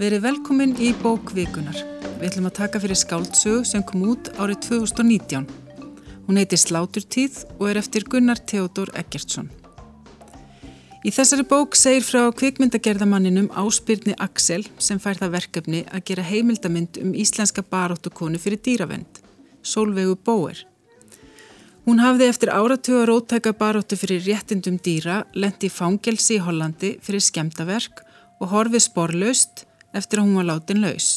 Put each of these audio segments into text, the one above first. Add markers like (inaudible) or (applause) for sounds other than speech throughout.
Verið velkomin í bókvikunar. Við ætlum að taka fyrir skáldsög sem kom út árið 2019. Hún heitir Sláturtíð og er eftir Gunnar Theodor Eggertsson. Í þessari bók segir frá kvikmyndagerðamanninum Áspyrni Axel sem fær það verkefni að gera heimildamind um íslenska baróttukonu fyrir dýravend, Solveigu Bóer. Hún hafði eftir áratuga róttæka baróttu fyrir réttindum dýra, lendi í fangelsi í Hollandi fyrir skemtaverk og horfið sporlaust eftir að hún var látin laus.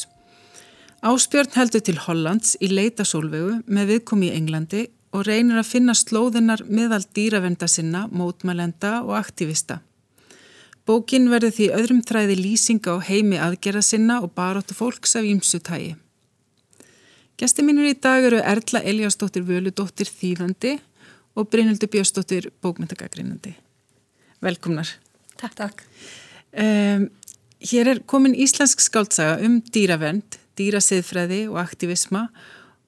Áspjörn heldur til Hollands í leita sólvegu með viðkomi í Englandi og reynir að finna slóðinnar meðal dýravenda sinna, mótmælenda og aktivista. Bókin verði því öðrum þræði lýsinga á heimi aðgerða sinna og baróttu fólks af ímsutægi. Gæsti mínur í dag eru Erla Eliasdóttir Völudóttir Þýðandi og Brynildur Björnsdóttir Bókmyndagagrínandi. Velkomnar. Takk, takk. Um, hér er komin íslensk skáltsaga um dýravend, dýrasiðfræði og aktivisma.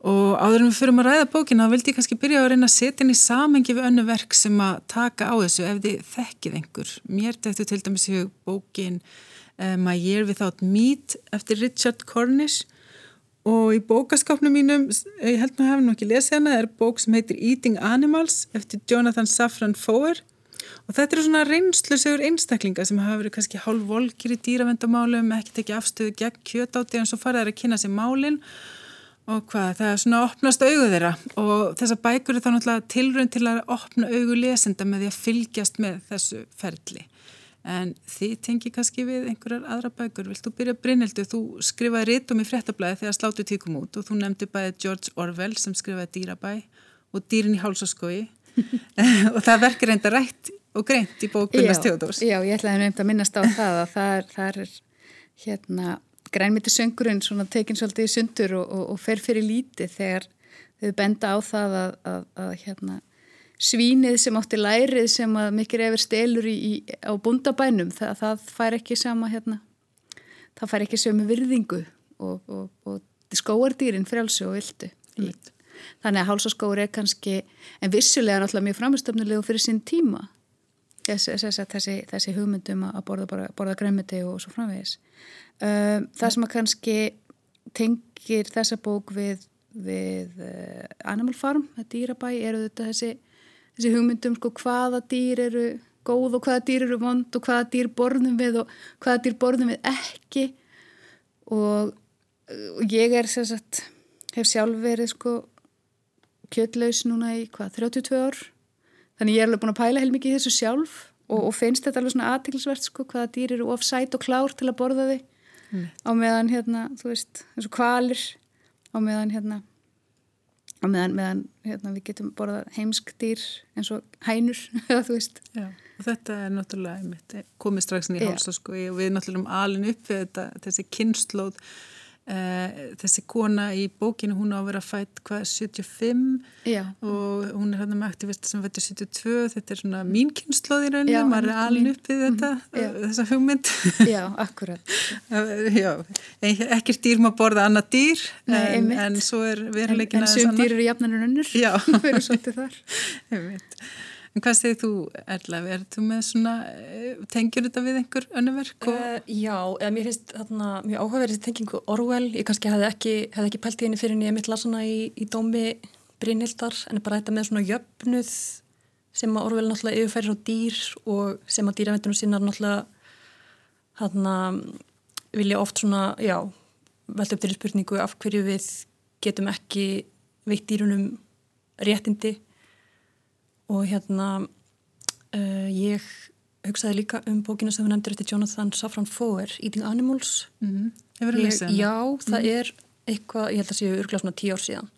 Og áður en við fyrum að ræða bókina þá vildi ég kannski byrja að reyna að setja inn í samengi við önnu verk sem að taka á þessu ef þið þekkið einhver. Mér dættu til dæmis í bókin uh, My Year Without Meat eftir Richard Cornish. Og í bókaskapnum mínum, ég held maður hefði nú ekki lesið hana, er bók sem heitir Eating Animals eftir Jonathan Safran Foer og þetta eru svona reynslusegur einstaklinga sem hafa verið kannski hálf volkir í dýravendamálum, ekki tekið afstöðu gegn kjötátti en svo faraði að kynna sér málinn og hvað, það er svona að opnast augu þeirra og þessa bækur er þá náttúrulega tilrönd til að opna augu lesenda með því að fylgjast með þessu ferli en þið tengi kannski við einhverjar aðra bækur. Vilt þú byrja Brynildu? Þú skrifaði rítum í frettablaði þegar sláttu tíkum út og þú nefndi bæði George Orwell sem skrifaði Dýrabæ og Dýrin í hálsaskói (laughs) og það verkar reynda rætt og greint í bókunast Theodors. Já, ég ætlaði nefnd að minnast á það að (laughs) það er, það er hérna grænmyndi söngurinn svona tekinn svolítið í sundur og, og, og fer fyrir lítið þegar þau benda á það að, að, að hérna svínið sem átti lærið sem að mikil efir stelur í, í, á bundabænum það, það fær ekki sama hérna, það fær ekki sömu virðingu og, og, og skóardýrin frjálsu og vildu mm. Þannig að hálsaskóur er kannski en vissulega náttúrulega mjög framistöfnulegu fyrir sín tíma. Þessi, þessi, þessi hugmyndum að borða, borða græmiti og svo framvegis. Um, það sem að kannski tengir þessa bók við, við uh, Animal Farm, það dýrabæ eru þetta þessi þessi hugmyndum sko hvaða dýr eru góð og hvaða dýr eru vond og hvaða dýr borðum við og hvaða dýr borðum við ekki. Og, og ég er sagt, hef sjálf verið sko kjöldlaus núna í hvað 32 ár? Þannig ég er alveg búin að pæla heil mikið í þessu sjálf og, og finnst þetta alveg svona aðtiklisvert sko hvaða dýr eru ofsætt og klár til að borða þig mm. á meðan hérna þú veist eins og kvalir á meðan hérna og meðan, meðan hérna, við getum borðað heimsk dýr eins og hænur (laughs) þú veist. Já, og þetta er náttúrulega komið strax inn í hálsasko og við náttúrulega um alin upp við þetta, þessi kynnslóð þessi kona í bókinu hún á að vera fætt hvað 75 Já. og hún er hérna með aktivist sem fættur 72 þetta er svona mín kynnslóð í rauninu maður er alin upp við þetta mm, þessa hugmynd. Já, akkurat. (laughs) Já, ekkert dýr má borða annað dýr Nei, en, en svo er veruleikin en, en sum dýr eru jafnarinn unnur (laughs) fyrir svolítið þar. Veit En hvað segir þú, Erla? Er þú með svona, eh, tengjur þetta við einhver önnuverk? Og... Uh, já, eða mér finnst þarna mjög áhugaverið tengingu Orwell. Ég kannski hefði ekki, hefði ekki pælt í henni fyrir en ég mitt lasana í, í dómi Brynhildar, en bara þetta með svona jöfnuð sem að Orwell náttúrulega yfirfærir á dýr og sem að dýravendunum sinna náttúrulega þarna vilja oft svona, já, velta upp til spurningu af hverju við getum ekki veitt dýrunum réttindi og hérna uh, ég hugsaði líka um bókina sem við nefndir eftir Jonathan Safran Foer Eating Animals mm -hmm. ég, Já, það mm -hmm. er eitthvað, ég held að séu örglega svona tíu ár síðan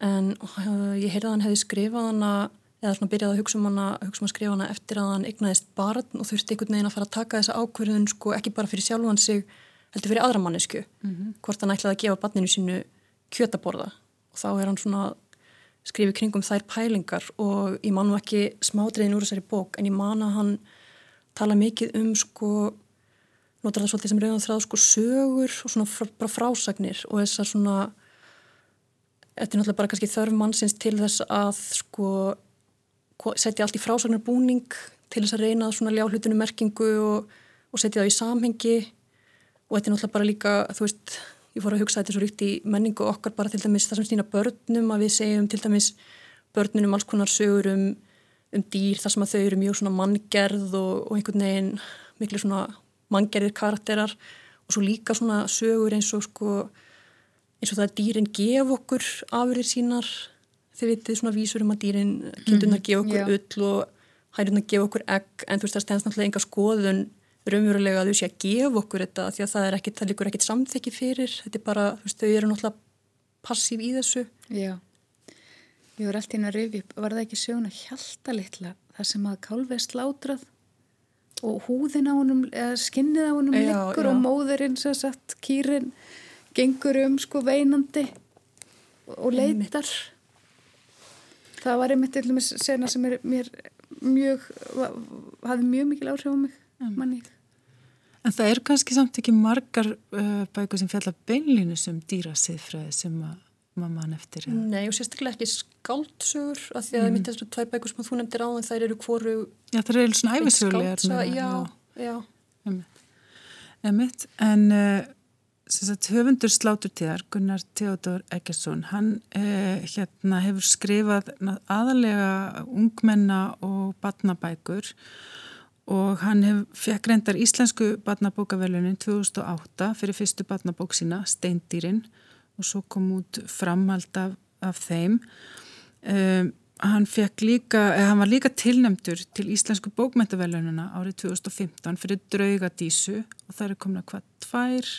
en uh, ég heyrði að hann hefði skrifað hana eða svona byrjaði að hugsa um hana hugsa um að skrifa hana eftir að hann egnaðist barn og þurfti einhvern veginn að fara að taka þessa ákverðun sko ekki bara fyrir sjálfan sig heldur fyrir aðra mannesku mm -hmm. hvort hann ætlaði að gefa barninu sínu kjötaborða og þá er hann svona skrifi kringum þær pælingar og ég man nú ekki smádriðin úr þessari bók en ég man að hann tala mikið um sko, notar það svolítið sem rauðan þráð sko sögur og svona fr bara frásagnir og þessar svona þetta er náttúrulega bara kannski þörf mannsins til þess að sko setja allt í frásagnar búning til þess að reyna svona ljá hlutinu merkingu og, og setja það í samhengi. Og þetta er náttúrulega bara líka, þú veist, ég fór að hugsa þetta svo ríkt í menningu okkar bara til dæmis það sem stýna börnum að við segjum til dæmis börnunum alls konar sögur um, um dýr þar sem að þau eru mjög svona manngerð og, og einhvern veginn miklu svona manngerðir karakterar og svo líka svona sögur eins og sko eins og það að dýrin gef okkur afurðir sínar þið vitið svona vísur um að dýrin kindunar mhm, gef okkur mm, ull og hærunar gef okkur egg en þú veist það stendst náttúrulega enga skoðun raunverulega að þau sé að gefa okkur þetta því að það er ekkit, það líkur ekkit samþekki fyrir. Þetta er bara, þú veist, þau eru náttúrulega passív í þessu. Já, ég voru alltaf inn að rifja upp var það ekki söguna hjálta litla þar sem að kálfið slátrað og húðin á honum eða skinnið á honum já, liggur já. og móðurinn sem sagt, kýrin gengur um sko veinandi og leitar. Það var einmitt sena sem er mér mjög hafði mjög mikil áhrif á mig manni En það eru kannski samt ekki margar uh, bækur sem fjalla beinlínu sem dýrasiðfræði sem maður mann eftir. Ja. Nei og sérstaklega ekki skáldsögur af því að mm. mitt þessu tvæ bækur sem þú nefndir á en þær eru hvoru Já það eru svona æfisögulegar. Já, já. Emitt, en uh, sagt, höfundur sláturtíðar Gunnar Theodor Eggersson hann uh, hérna hefur skrifað aðalega ungmenna og batnabækur og og hann hef, fekk reyndar íslensku barnabókavelunin 2008 fyrir fyrstu barnabók sína, Steindýrin. Og svo kom út framhald af, af þeim. Um, hann fekk líka eh, hann var líka tilnemtur til íslensku bókmentavelunina árið 2015 fyrir draugadísu. Og það er komin að hvað, tvær?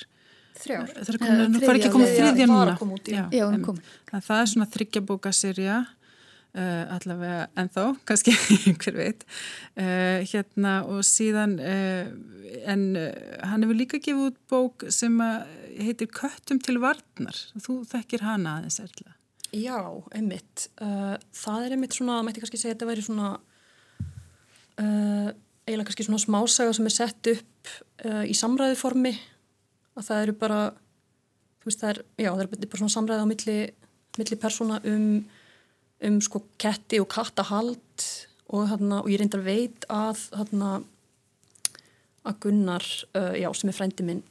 Þrjár, það er komin að, nú far ekki að koma þriðja núna. já, já, það er svona þryggjabókaserja Uh, allavega ennþá, (laughs) kannski hver veit. Uh, hérna og síðan uh, en hann hefur líka gefið út bók sem heitir Köttum til varnar. Þú þekkir hana aðeins erla? Já, einmitt. Það er einmitt svona, mætti kannski segja þetta væri svona eiginlega kannski svona smásaga sem er sett upp í samræðiformi að það eru bara þú veist það er, já það er bara svona samræði á milli, milli persóna um um sko ketti og kattahald og, hana, og ég reyndar veit að hana, að Gunnar, uh, já sem er frændi minn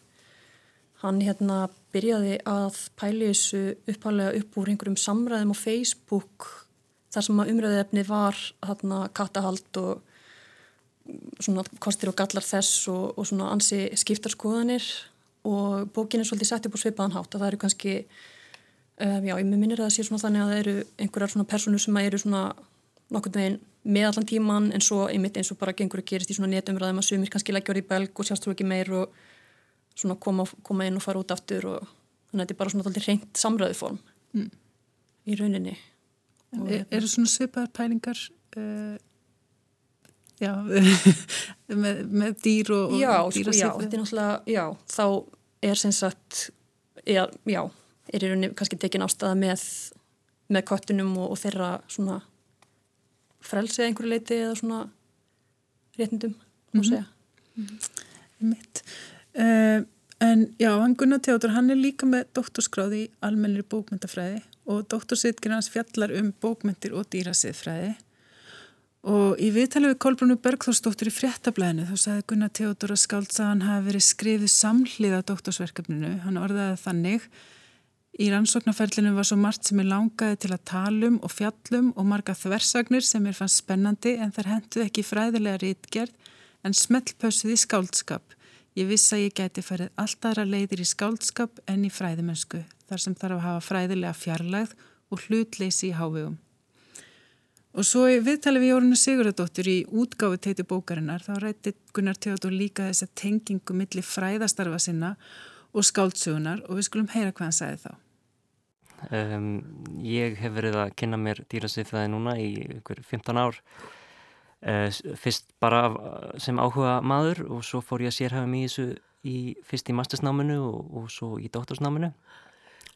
hann hérna byrjaði að pæli þessu upphálega upp úr einhverjum samræðum á Facebook þar sem að umræðefni var hana, kattahald og svona kostir og gallar þess og, og svona ansi skiptarskoðanir og bókin er svolítið sett upp á svipaðan hátt að það eru kannski Um, já, ég minnir að það sé svona þannig að það eru einhverjar svona personur sem eru svona nokkurn veginn með allan tíman en svo einmitt eins og bara gengur að gerist í svona netumræðum að sumir kannski leggja orðið í belg og sjást þú ekki meir og svona koma, koma inn og fara út aftur og þannig að þetta er bara svona alltaf reynd samræðiform mm. í rauninni. Og, er, eru svona svipaðar pælingar uh, já, (laughs) með, með dýr og, já, og dýra sko, já, þetta er náttúrulega, já, þá er sem sagt, já, já er í rauninni kannski tekin ástæða með, með köttunum og, og þeirra svona frelsið einhverju leiti eða svona réttindum, má mhm. segja. Mm -hmm. Uh, en já, hann Gunnar Teodor, hann er líka með doktorskráði í almennir bókmyndafræði og doktorsitgir hans fjallar um bókmyndir og dýrasiðfræði og í viðtalið við Kolbrunni Bergþórsdóttur í fréttablaðinu þá sagði Gunnar Teodor að skáldsagan hafi verið skrifið samhliða doktorsverkefninu, hann orðaði þannig Í rannsóknarferlinu var svo margt sem ég langaði til að talum og fjallum og marga þversagnir sem ég fann spennandi en þar henduð ekki fræðilega rítgerð en smellpössuð í skáldskap. Ég vissi að ég gæti færið alltaf leiðir í skáldskap en í fræðimönsku þar sem þarf að hafa fræðilega fjarlægð og hlutleysi í hávegum. Og svo viðtalið við Jórunu Sigurðardóttur í útgáfi teiti bókarinnar þá rætti Gunnar Teodor líka þess að tengingu millir fræðastarfa sinna og skáldsögunar og við skulum heyra hvað hann sagði þá. Um, ég hef verið að kynna mér dýrasifræði núna í ykkur 15 ár. Uh, fyrst bara sem áhuga maður og svo fór ég að sérhafa mér í þessu í, fyrst í mastersnáminu og, og svo í dóttorsnáminu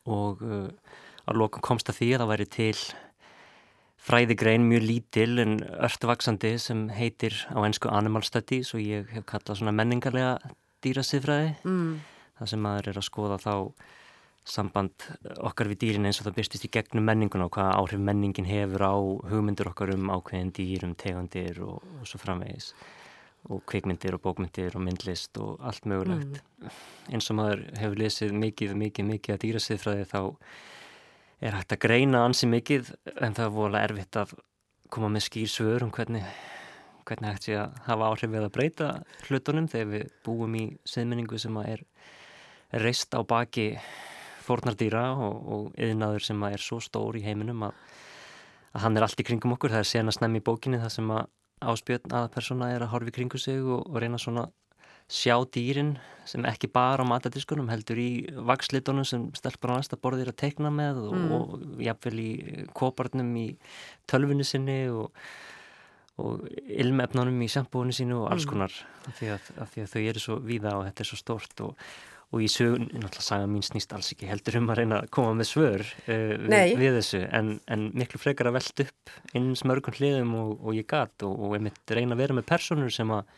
og uh, að lokum komst að því að það væri til fræðigrein mjög lítil en örtvaksandi sem heitir á ennsku animal studies og ég hef kallað svona menningarlega dýrasifræði mm. það sem maður er að skoða þá samband okkar við dýrin eins og það byrstist í gegnum menningun og hvaða áhrif menningin hefur á hugmyndur okkar um ákveðin dýr, um tegandir og, og svo framvegis og kvikmyndir og bókmyndir og myndlist og allt mögulegt. Mm. Eins og maður hefur lesið mikið, mikið, mikið að dýrasiðfræði þá er hægt að greina ansi mikið en það er volið erfitt að koma með skýr svör um hvernig, hvernig hægt sé að hafa áhrif við að breyta hlutunum þegar við búum í siðmenningu sem er reist á baki fórnardýra og, og yðnaður sem er svo stór í heiminum að, að hann er allt í kringum okkur. Það er senast nefn í bókinni það sem að áspjötn aða persóna er að horfi kringu sig og, og reyna svona sjá dýrin sem ekki bara á matadiskunum heldur í vakslitunum sem stelpar á næsta borðir að teikna með og, mm. og jafnvel í koparnum í tölfunni sinni og, og ilmefnunum í sambúinu sínu og alls mm. konar mm. af, því að, af því að þau eru svo víða og þetta er svo stórt og og í sögun, náttúrulega saga mín snýst alls ekki heldur um að reyna að koma með svör uh, við, við þessu, en, en miklu frekar að velta upp eins mörgum hliðum og, og ég gat og, og ég mitt reyna að vera með personur sem að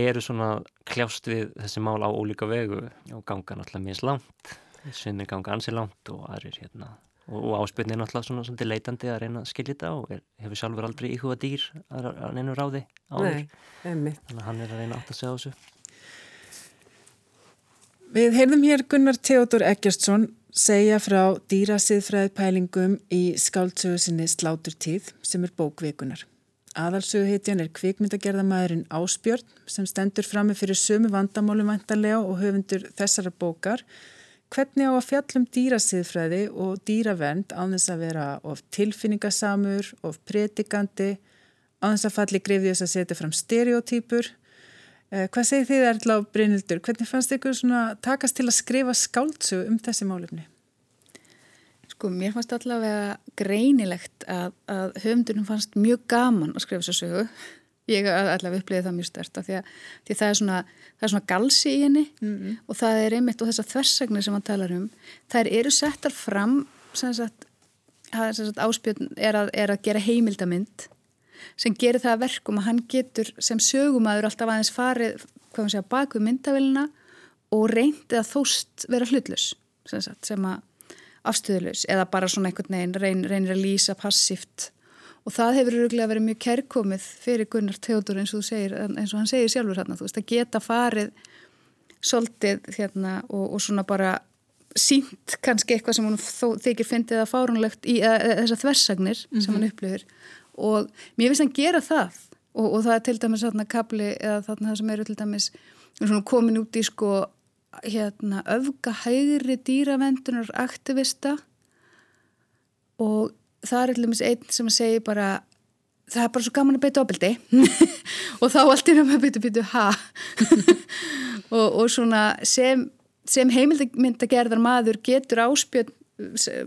eru svona kljást við þessi mál á ólíka vegu og ganga náttúrulega mjög slánt svimir ganga ansi langt og aðrir hérna. Og, og áspilni er náttúrulega svona, svona leitandi að reyna að skilja þetta og er, hefur sjálfur aldrei íhuga dýr að, að neina ráði áður. Nei, þannig að hann er að reyna að segja þessu Við heyrðum hér Gunnar Theodor Eggersson segja frá dýrasiðfræði pælingum í skáldsögu sinni Sláturtíð sem er bókvikunar. Aðalsöguhetjan er kvikmyndagerðamæðurinn Áspjörn sem stendur fram með fyrir sömu vandamálum vantarlega og höfundur þessara bókar. Hvernig á að fjallum dýrasiðfræði og dýravernd á þess að vera of tilfinningasamur, of pretikandi, á þess að falli greifði þess að setja fram stereotýpur hvað segir þið Erla á Brynildur? Hvernig fannst ykkur svona takast til að skrifa skáldsög um þessi málefni? Sko, mér fannst allavega greinilegt að, að höfndunum fannst mjög gaman að skrifa þessu sögu. Ég allavega upplýði það mjög stört því að því það, er svona, það er svona galsi í henni mm -hmm. og það er einmitt og þessar þversagnir sem hann talar um, þær eru settar fram sem sagt, sagt áspjörn er að, er að gera heimildamind sem gerir það verkum að hann getur sem sögumæður alltaf aðeins farið segja, bak við myndavillina og reyndið að þóst vera hlutlus sem, sagt, sem að afstöðulegs eða bara svona einhvern veginn reyn, reynir að lýsa passíft og það hefur öruglega verið mjög kærkomið fyrir Gunnar Teodor eins og, segir, eins og hann segir sjálfur hérna, þú veist að geta farið svolítið hérna og, og svona bara sínt kannski eitthvað sem hún þykir fyndið að fárunlegt í þessar þversagnir mm -hmm. sem hann mhm. upplifir og mér finnst hann gera það. Og, og það er til dæmis þarna kapli eða þarna það sem eru til dæmis komin út í sko hérna öfgahægri dýravendunar aktivista og það er til dæmis einn sem segir bara það er bara svo gaman að beita ofbeldi. (laughs) Og þá allt er um að beita beita ha? (laughs) Og, og svona sem, sem heimildagerðar maður getur áspjöld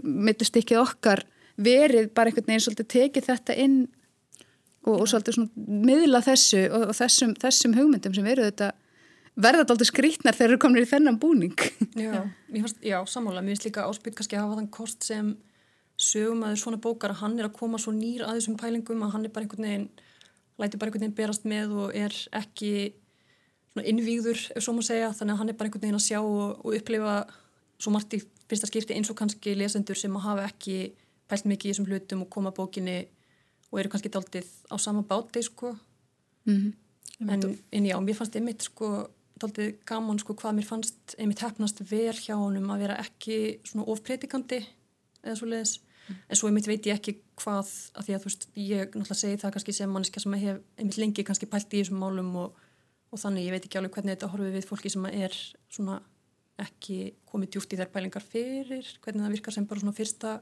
millist ekki okkar verið bara einhvern veginn svolítið tekið þetta inn og, og svolítið svona miðla þessu og, og þessum, þessum hugmyndum sem eru þetta verða þetta aldrei skrítnar þegar eru komin í þennan búning. (laughs) Já, fannst, já sammála, mér finnst líka áspýt kannski að hafa þann kost sem sögum að svona bókar að hann er að koma svo nýr að þessum pælingum að hann er bara einhvern veginn læti bara einhvern veginn berast með og er ekki innvíður ef svo má segja, þannig að hann er bara einhvern veginn að sjá og, og upplifa svo margt í fyrsta skipti eins og kannski lesendur sem að hafa ekki pælt mikið í þessum hlutum og koma bókinni og eru kannski daldið á sama báti sko mm -hmm. en, en já, mér fannst einmitt sko daldið gaman sko hvað mér fannst einmitt hefnast vel hjá honum að vera ekki svona ofpredikandi eða svo leiðis mm. en svo einmitt veit ég ekki hvað að því að þú veist, ég náttúrulega segi það kannski sem manneska sem hef einmitt lengi kannski pælt í þessum málum og, og þannig ég veit ekki alveg hvernig þetta horfið við fólki sem er svona ekki komið djúft í þær pælingar fyrir, hvernig það virkar sem bara svona fyrsta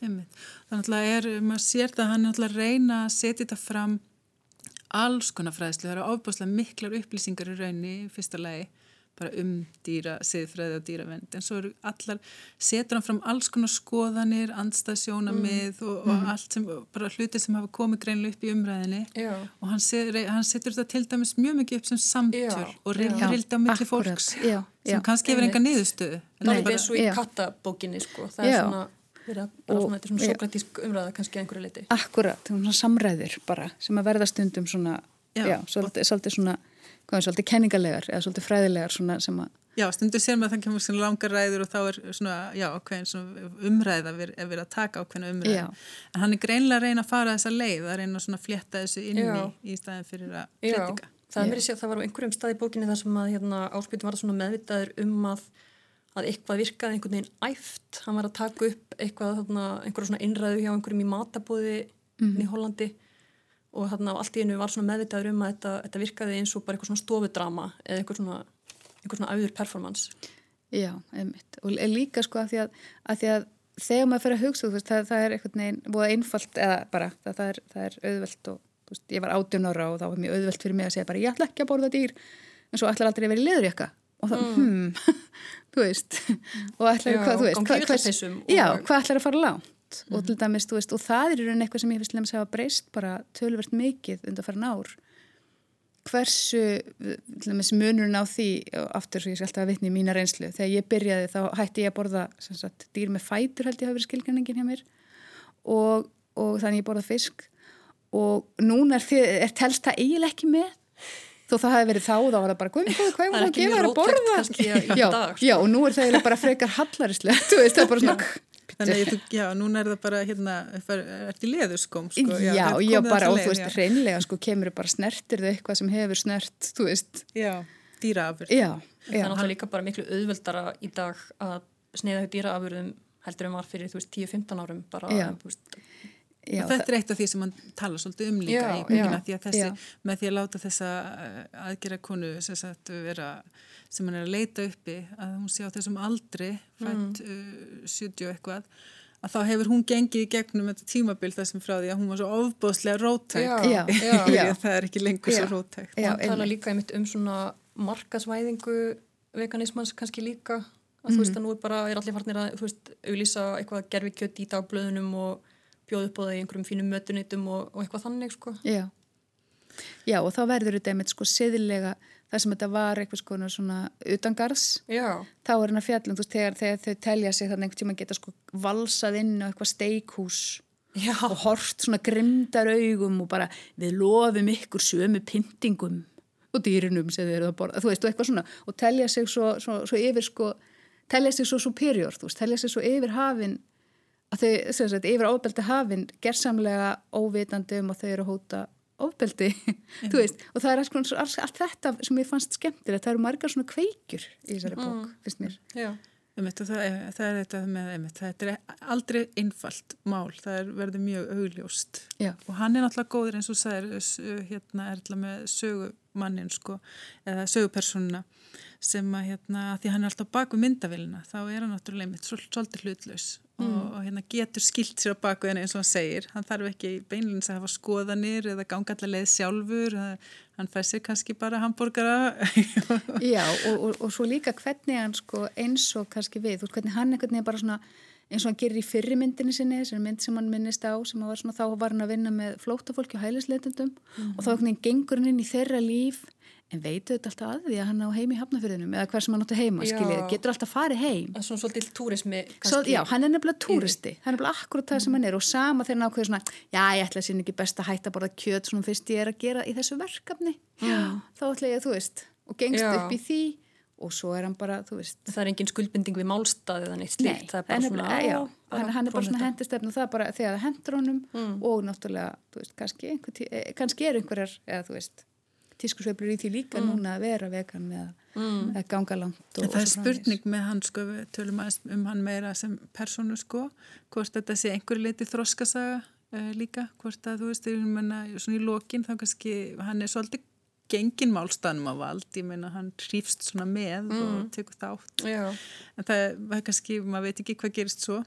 Þannig að er, maður sér það að hann er að reyna að setja þetta fram alls konar fræðslu, það eru ofbúslega miklar upplýsingar í raunni, fyrsta lagi bara um dýra, siðfræði og dýravend en svo eru allar, setur hann fram alls konar skoðanir, andstaðsjónamið mm. og, og mm. allt sem, bara hluti sem hafa komið greinlega upp í umræðinni já. og hann, set, hann setur þetta til dæmis mjög mikið upp sem samtöl og rildi á milli fólks já, sem kannski hefur enga niðurstöðu. Það er eins og í kattabókinni sko, það er svona vera bara svona, þetta er svona sokratísk umræða kannski einhverju liti. Akkurat, svona samræður bara sem að verða stundum svona já, já svolítið, svolítið svona hvað er svolítið kenningalegar eða svolítið fræðilegar svona sem að Já, stundum sér maður að það kemur svona langar ræður og þá er svona, já, ákveðin svona umræða við erum að taka ákveðina umræða já. en hann er greinlega að reyna að fara þessa leið að reyna svona að fletta þessu inni já. í staðin fyrir að kritika það er mér að segja að það var á einhverjum stað í bókinni þar sem að hérna, áspýtum var svona meðvitaður um að, að eitthvað virkaði einhvern veginn æft, hann var að taka upp eitthvað, þarna, einhverja svona innræðu hjá einhverjum í matabóði mm. í Hollandi og þarna allt í einu var svona meðvitaður um að þetta, þetta virkaði eins og bara eitthvað svona stofudrama eða eitthvað svona, eitthvað svona auður performance. Já, einmitt. Og líka sko að því að, að, því að þegar maður fyrir að hugsa, veist, það, það er eitthvað neginn, búið einfalt eða bara, það, það, er, það er auðvelt og veist, ég var 18 ára og þá var mjög auðvelt fyrir mig að segja bara ég ætla ekki að borða dýr en svo ætlar aldrei að vera í leðurjaka og þá, mm. hmm, (laughs) þú veist (laughs) og ætlar, hvað, þú veist, hvað, hvers, já, hvað ætlar að fara lánt mm. og til dæmis, þú veist, og það er í raun eitthvað sem ég finnst lemst að hafa breyst bara tölvert mikið undan farin ár. Hversu munurinn á því aftur svo ég skal alltaf að vitna í mína reynslu þegar ég byrjaði þá hætti ég að borða sagt, dýr með fætur held ég hafi verið skilgjörningin hjá mér. Og, og þannig ég borðað fisk. Og núna er, er telst það eiginlega ekki með þó það hefði verið þá og þá var það bara hvað er það að gefa þér að borða. já, já og nú er það bara frekar hallarislega þú veist það er bara svona Þannig að já, núna er það bara hérna, ert í leðurskóm sko. Já, já, já bara og þú veist, hreinlega sko kemur bara snertir þau eitthvað sem hefur snert, þú veist. Já, dýraafur Já, já Það er náttúrulega líka bara miklu auðveldara í dag að sneiða þau dýraafurðum heldur um var fyrir, þú veist, 10-15 árum bara, þú veist Já, og þetta er eitt af því sem hann tala svolítið um líka já, í búina því að þessi, með því að láta þessa eh, aðgera konu sem, sagt, vera, sem hann er að leita uppi að hún sé á þessum aldri fætt mm. uh, 70 eitthvað að þá hefur hún gengið í gegnum þetta tímabild þessum frá því að hún var svo ofbóðslega rótækt (laughs) það er ekki lengur svo rótækt hann tala líka einmitt um svona markasvæðingu veganismans kannski líka að mm. þú veist mhm. að nú er bara, er allir farnir að þú veist, auðlýsa eitthvað gerfikjött í dagblöðunum og bjóð upp á það í einhverjum fínum mötunitum og, og eitthvað þannig sko. Já. Já og þá verður þetta einmitt sko siðilega þar sem þetta var eitthvað sko svona utangarðs Já. þá er hann að fjallum þú veist þegar, þegar þau telja sig þannig einhvern tíma geta sko valsað inn á eitthvað steikhús Já. og hort svona grimdar augum og bara við lofum ykkur sömu pyntingum og dýrinum sem þeir eru að borða þú veist og eitthvað svona og telja sig svo, svo, svo yfir sko telja sig svo superior þú veist telja sig svo yfir hafinn að þau, sem sagt, yfir ofbeldi hafinn gerðsamlega óvitandi um að þau eru að hóta ofbeldi (laughs) mm. veist, og það er allt, allt, allt þetta sem ég fannst skemmtilegt, það eru margar svona kveikjur í þessari bók, mm. finnst mér Já, einmitt, það, er, það er þetta með einmitt, það er aldrei innfalt mál, það er, verður mjög augljóst Já. og hann er náttúrulega góður eins og sæðir hérna er alltaf með sögumannin sko, eða sögupersonuna sem að hérna, því hann er alltaf baku myndavilina, þá er hann náttúrulega einmitt svolítið hlutlaus mm. og, og hérna, getur skilt sér á baku henni eins og hann segir hann þarf ekki beinleins að hafa skoðanir eða ganga allar leið sjálfur hann fær sér kannski bara hambúrgara Já og, og, og svo líka hvernig hann sko, eins og kannski við, þú veist hvernig hann er bara svona eins og hann gerir í fyrrimyndinni sinni þessari mynd sem hann minnist á sem var svona, þá var hann að vinna með flótafólki og hælisleitundum mm. og þá gengur hann inn í þeirra líf en veitu þetta alltaf að því að hann á heim í hafnafyrðinum eða hver sem hann átti heima, skiljið, getur alltaf farið heim. Er svona svolítið túrismi Svo, Já, hann er nefnilega túristi, hann er nefnilega akkurat það sem hann er. Og sama þegar hann ákveður svona já, ég ætla að sín ekki best að hætta borða kjöt svona fyrst ég er að gera í þessu verkefni. Já, þá ætla ég að þú veist og gengst já. upp í því og svo er hann bara, þú veist Það er engin skuldbinding við málstaði þannig slíkt, það er bara svona já, hann, hann er bara svona hendistefn og það er bara þegar það hendur honum mm. og náttúrulega, þú veist, kannski, einhver, eh, kannski er einhverjar, eða þú veist tískusveiflur í því líka mm. núna að vera vegan eða, mm. eða ganga langt og, Það er spurning með hann sko við tölum um hann meira sem personu sko hvort þetta sé einhver leiti þroskasaga uh, líka, hvort að þú veist menna, svona í lokin þá kannski hann er svolítið gengin málstanum á vald, ég meina hann hrýfst svona með mm. og tekur þátt. Já. en það er kannski, maður veit ekki hvað gerist svo.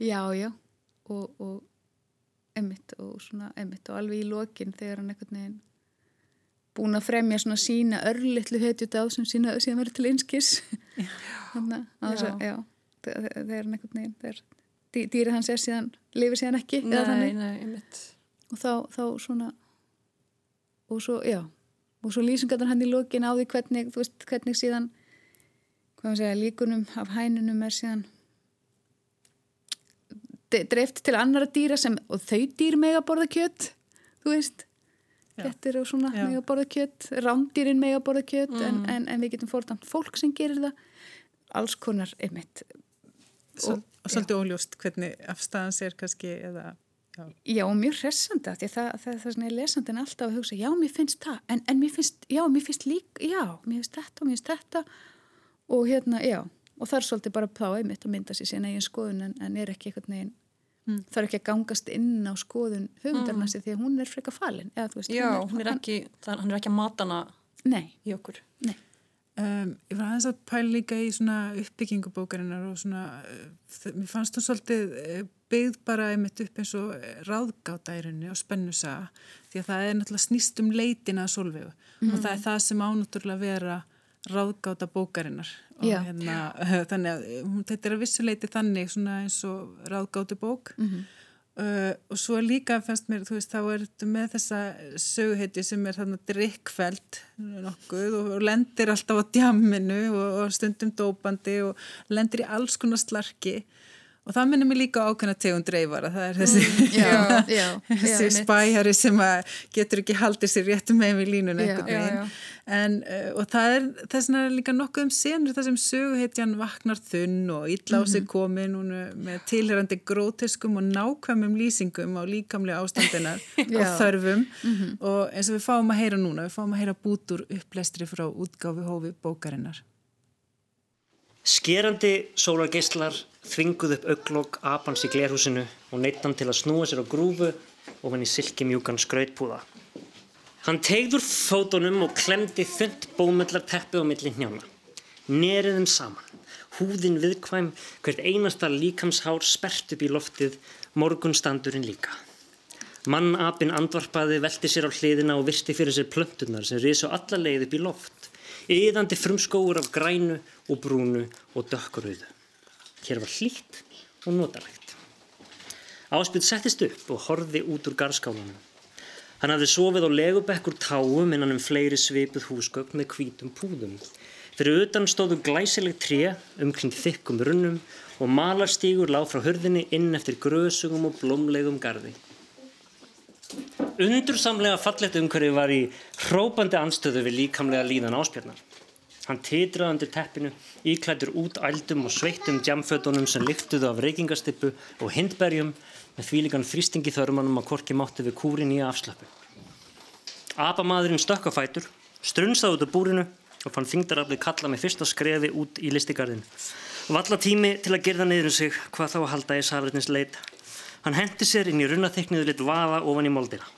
Já, já. Og, og emitt og svona emitt og alveg í lokin þegar hann einhvern veginn búin að fremja svona sína örlittlu hetjut á sem sína, síðan verður til einskis. Þannig að það er nekkur neginn dý, dýrið hans er síðan lifir síðan ekki nei, nei, og þá, þá svona og svo, já og svo lýsingaður hann í lokin á því hvernig þú veist, hvernig síðan hvað maður segja, líkunum af hænunum er síðan dreift til annara dýra sem, og þau dýr meg að borða kjött þú veist. Kettir og svona með að borða kjött, rándýrin með að borða kjött mm. en, en, en við getum fórtamt fólk sem gerir það, alls konar einmitt. Og, og svolítið óljóst hvernig afstæðans er kannski eða Já, já mjög hressandi því það, það, það er svona lesandin alltaf að hugsa já, mér finnst það, en, en mér finnst já, mér finnst líka, já, mér finnst þetta og mér finnst þetta. Og hérna, já og það er svolítið bara pá einmitt að mynda sér sín eigin skoðun en, en er ekki eitthvað neginn mm. það er ekki að gangast inn á skoðun höfundarnasi mm. því að hún er freka falin eða, veist, Já, hún er, hún er ekki það, hann er ekki að matana nei, í okkur. Nei. Um, ég var aðeins að pæla líka í svona uppbyggingubókarinnar og svona, uh, mér fannst hún svolítið uh, byggð bara einmitt upp eins og ráðgátærinni og spennusa því að það er náttúrulega snýst um leitina að solvegu mm. og það er það sem ánútturlega vera ráðgáta bókarinnar og Já. hérna, (laughs) þannig að þetta er að vissuleiti þannig svona eins og ráðgátu bók mm -hmm. Uh, og svo líka fannst mér, þú veist, þá er þetta með þessa söguheiti sem er þarna drikkfælt nokkuð og, og lendir alltaf á djamminu og, og stundum dópandi og lendir í alls konar slarki og það minnir mér líka ákveðna tegund dreifara, það er þessi, mm, já, (laughs) já, þessi já, spæjari sem getur ekki haldið sér réttum með við línun einhvern veginn. en, uh, og það er þess vegna líka nokkuð um senur það sem söguhetjan vaknar þunn og illa á sig mhm. komin. Með tilherandi grótiskum og nákvæmum lýsingum á líkamlega ástandinar (laughs) og þörfum. Mm -hmm. og eins og við fáum að heyra núna, við fáum að heyra bútur upplæstri frá útgáfi hófi bókarinnar Skerandi sólargeislar þvinguð upp auglokk apans í glerhúsinu og neittan til að snúa sér á grúfu og hann í silkimjúkan skrautpúða. Hann tegður fótonum og klemdi þund bómullar teppi á milli hnjána. Neriðum saman. Húðin viðkvæm, hvert einasta líkamshár spert upp í loftið, morgunstandurinn líka. Mannapin andvarpaði, velti sér á hliðina og virti fyrir sér plöntunar sem risu alla leið upp í loft. Yðandi frumskóur af grænu og brúnu og dökkurauðu. Hér var hlýtt og notalegt. Áspil settist upp og horfi út úr garskálanum. Hann hafði sofið á legubekkur táum innan um fleiri svipuð húsgögn með hvítum púðum. Fyrir utan stóðu glæsileg tré umkring þykkum runnum og malarstígur lág frá hörðinni inn eftir grösugum og blómlegum gardi. Undursamlega fallett umhverfi var í hrópandi anstöðu við líkamlega líðan áspjarnar. Hann titraði undir teppinu, íklættur út ældum og sveittum djamfötunum sem lyktuðu af reykingastippu og hindberjum með þvílikan þrýstingi þörmanum að korki mátti við kúrin í afslappu. Abamadurinn stökk á fætur, strunsaði út af búrinu og fann þingdaraflið kalla með fyrsta skrefi út í listigarðin. Valla tími til að gerða niður um sig hvað þá að halda í safrætnins leit. Hann hendi sér inn í runnaþykniðu lit vaða ofan í moldina.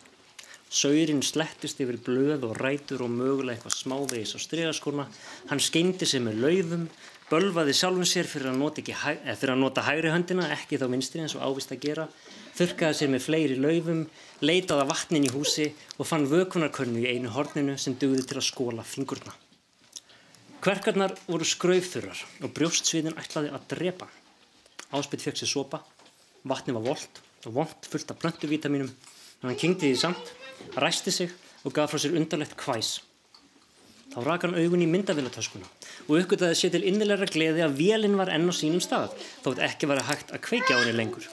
Saurinn slettist yfir blöð og rætur og mögulega eitthvað smávegis á stregaskona. Hann skeindi sig með laufum, bölvaði sjálfum sér fyrir að, hæ, fyrir að nota hægri höndina, ekki þá minstri eins og ávist að gera, þurkaði sér með fleiri laufum, leitaði vatnin í húsi og fann vökunarkönnu í einu horninu sem dugði til að skóla fingurna. Kverkarnar voru skraufþurrar og brjóstsviðin ætlaði að drepa. Áspill fekk sér sopa, vatni var volt og vond fullt af plöntuvítaminum, en hann kynkti því samt ræsti sig og gaf frá sér undarlegt kvæs. Þá rak hann augun í myndavilatöskuna og uppgöttaði sér til innilegra gleði að vélinn var enn á sínum stað þótt ekki var að hægt að kveikja á henni lengur.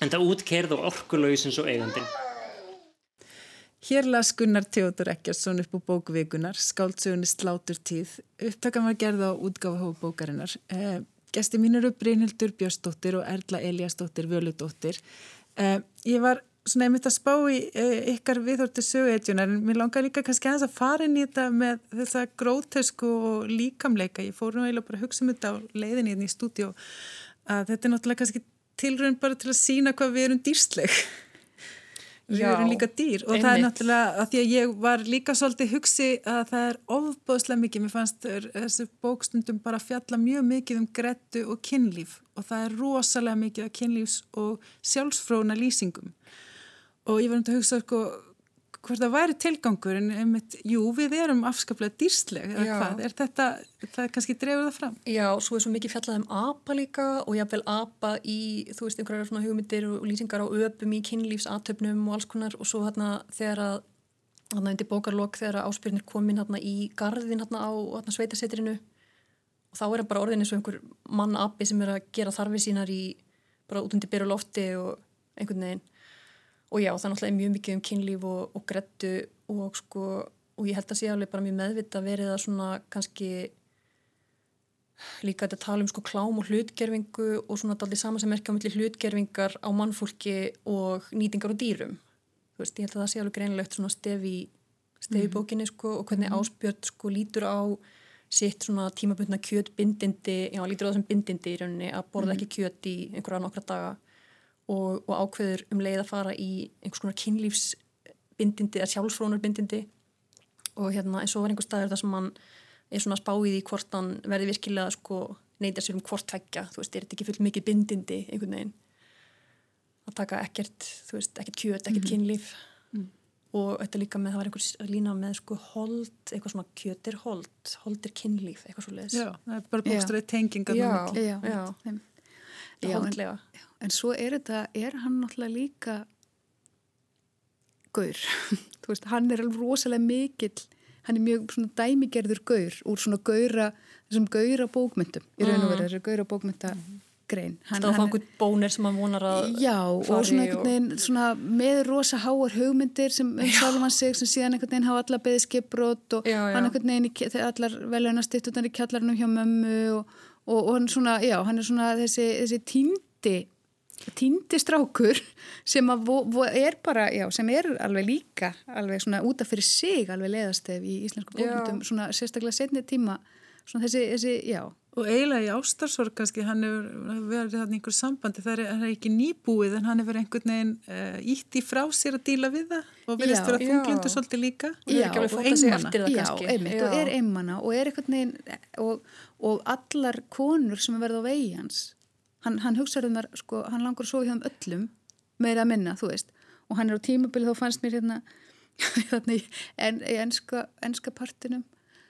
En það útkerð og orkulauðsins og eigandin. Hér las Gunnar Teodor Ekkertsson upp á bókvikunar, skáltsugunni Slátur tíð. Upptakan var gerð á útgáfa hófbókarinnar. Eh, gesti mín eru Brynhildur Björnsdóttir og Erla Eliasdóttir Völudóttir. Eh, ég var svona einmitt að spá í e, ykkar viðhorti söguhetjunar en mér langar líka kannski að fara inn í þetta með þessa grótösku og líkamleika. Ég fór nú eiginlega bara að hugsa um þetta á leiðinni inn í stúdíu að þetta er náttúrulega kannski tilrönd bara til að sína hvað við erum dýrsleg. Við Já, erum líka dýr og einmitt. það er náttúrulega að því að ég var líka svolítið hugsi að það er ofbóðslega mikið, mér fannst þessu bókstundum bara fjalla mjög mikið um grettu og kynlíf og það er rosalega mikið af kynlífs og sjálfsfróna lýsingum og ég var um að hugsa sko, hvort það væri tilgangur en einmitt, jú, við erum afskaplega dýrsleg eða hvað, er þetta, það kannski drefur það fram? Já, svo er svo mikið fjallað um apa líka og jáfnvel apa í, þú veist, einhverjar svona hugmyndir og lýsingar á öpum í kynlífsatöfnum og alls konar og svo hérna þegar að hérna undir bókarlokk þegar að áspyrnir komin hérna í gardin hérna á hérna sveitasettirinu og þá er það bara orðin eins og einhver mann api sem er að gera þarfi sínar í bara út undir byrju lofti og einhvern veginn og já, það er náttúrulega mjög mikið um kynlíf og, og grettu og sko og ég held að sé alveg bara mjög meðvita verið að svona kannski líka þetta tala um sko klám og hlutgerfingu og svona daldi saman sem merkja um hlutgerfingar á mannfólki og nýtingar og dýrum. Þú veist, ég held að það sé alveg greinilegt svona stefi stefi bókinni sko og hvernig áspjörn sko lítur á sitt svona tímabundna kjötbindindi já, lítur á það sem bindindi í rauninni að borða ekki kjöt í einhverja nokkra daga og, og ákveður um leið að fara í einhvers konar kynlífsbindindi eða sjálfsfrónarbindindi og hérna eins og var einhver staður þar sem hann er svona spáið í hvort hann verði virkilega sko neyta sér um hvort tveggja, þú veist, er þetta ekki full mikið bindindi einhvern veginn? Að taka ekkert, þú veist, ekkert kjöt, ekkert mm. kynlíf. Mm. og þetta líka með, það var einhvers lína með sko hold, eitthvað svona kjöt er hold, hold er kynlíf, eitthvað svo leiðis Já, það er bara bókstræði tengingar Já, já, já, já holdlega. en, en svo er þetta, er hann náttúrulega líka gaur, (laughs) þú veist, hann er alveg rosalega mikill hann er mjög svona dæmigerður gaur úr svona gaura, þessum gaura bókmyndum í raun og veru, þessu gaura bókmynda grein. Stáfangur bónir sem hann vonar að já, og svona einhvern veginn og... svona með rosa háar hugmyndir sem um hann sig sem síðan einhvern veginn hafa alla beðið skipbrot og já, já. hann einhvern veginn í, allar veljónastitt utan í kjallarnum hjá mömmu og, og, og hann svona, já, hann er svona þessi, þessi tíndi týndi strákur sem er bara, já, sem er alveg líka, alveg svona útaf fyrir sig alveg leðastef í íslensku bókmyndum svona sérstaklega setni tíma svona þessi, þessi, já. Og eiginlega í ástarssorg kannski hann hefur verið hann einhver sambandi það er, er ekki nýbúið en hann hefur einhvern veginn uh, ítt í frá sér að díla við það og verðist vera þunglindu svolítið líka. Já, og, og einmana. já, einmitt, og er einmana og er einhvern veginn og, og allar konur sem er verið á vegi hans hann, hann hugsaður um þar, sko, hann langur að sofa hjá um öllum meira að minna, þú veist. Og hann er á tímabili, þá fannst mér hérna (laughs) þannig en, í enska, enska partinum.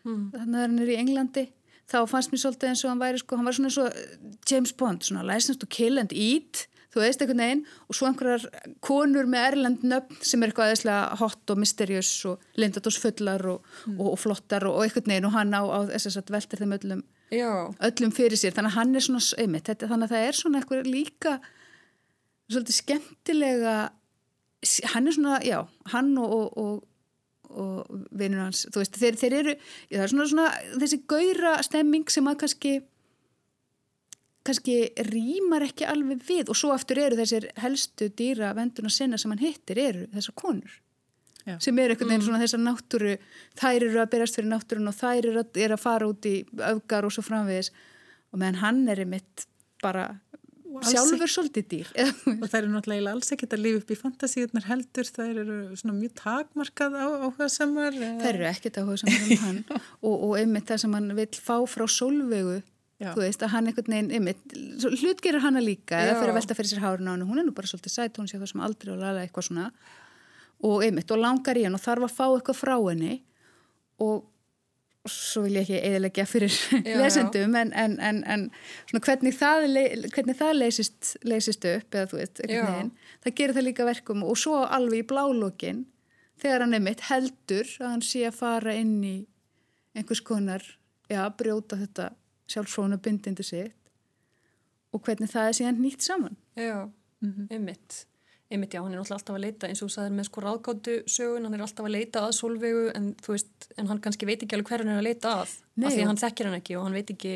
Mm. þannig að hann er í Englandi. Þá fannst mér svolítið eins og hann væri sko, hann var svona eins og James Bond, svona licensed to kill and eat þú veist, einhvern veginn, og svo einhverjar konur með erlend nöfn sem er eitthvað eðslega hot og mysterious og lindadósfullar og, mm. og, og flottar og, og einhvern veginn. Og hann á, á þess að velta þeim öllum Já. öllum fyrir sér, þannig að hann er svona einmitt, þetta, þannig að það er svona eitthvað líka svolítið skemmtilega hann er svona, já hann og, og, og, og vinnur hans, þú veist, þeir, þeir eru það er svona, svona þessi gauðra stemming sem að kannski kannski rýmar ekki alveg við. Og svo aftur eru þessir helstu dýra venduna sinna sem hann hittir eru þessar konur Já. sem er einhvern veginn mm. svona þessar náttúru þær eru að berast fyrir náttúrun og þær eru að, er að fara út í öfgar og svo framvegis. Og meðan hann er einmitt bara sjálfur svolítið dýr. (laughs) Og það eru náttúrulega alls ekkert að lifa upp í fantasíunar heldur, það eru svona mjög takmarkað á áhuga samar það eru ekkert áhuga samar um hann. (laughs) Og, og einmitt það sem hann vil fá frá sólvegu Já. þú veist að hann einhvern veginn einmitt, hlutgerir hanna líka eða fyrir að velta fyrir sér hárun á hann hún er nú bara svolítið sætt, hún sé það sem aldrei og laga eitthvað svona og einmitt og langar í hann og þarf að fá eitthvað frá henni. Og svo vil ég ekki eðilegja fyrir (laughs) já, lesendum já. en, en, en, en hvernig það, hvernig það leysist, leysist upp eða þú veit, það gerir það líka verkum. Og svo alveg í blálókin þegar hann einmitt heldur að hann sé að fara inn í einhvers konar, já, brjóta þetta sjálfsfrónu bindindi sitt og hvernig það er síðan nýtt saman. Já, mm -hmm. einmitt einmitt já, hann er alltaf að leita eins og þú sagðir með sko ráðgáttu sögun, hann er alltaf að leita að solvegu en þú veist, en hann kannski veit ekki alveg hver hann er að leita að, Nei, af því hann þekkir hann ekki og hann veit ekki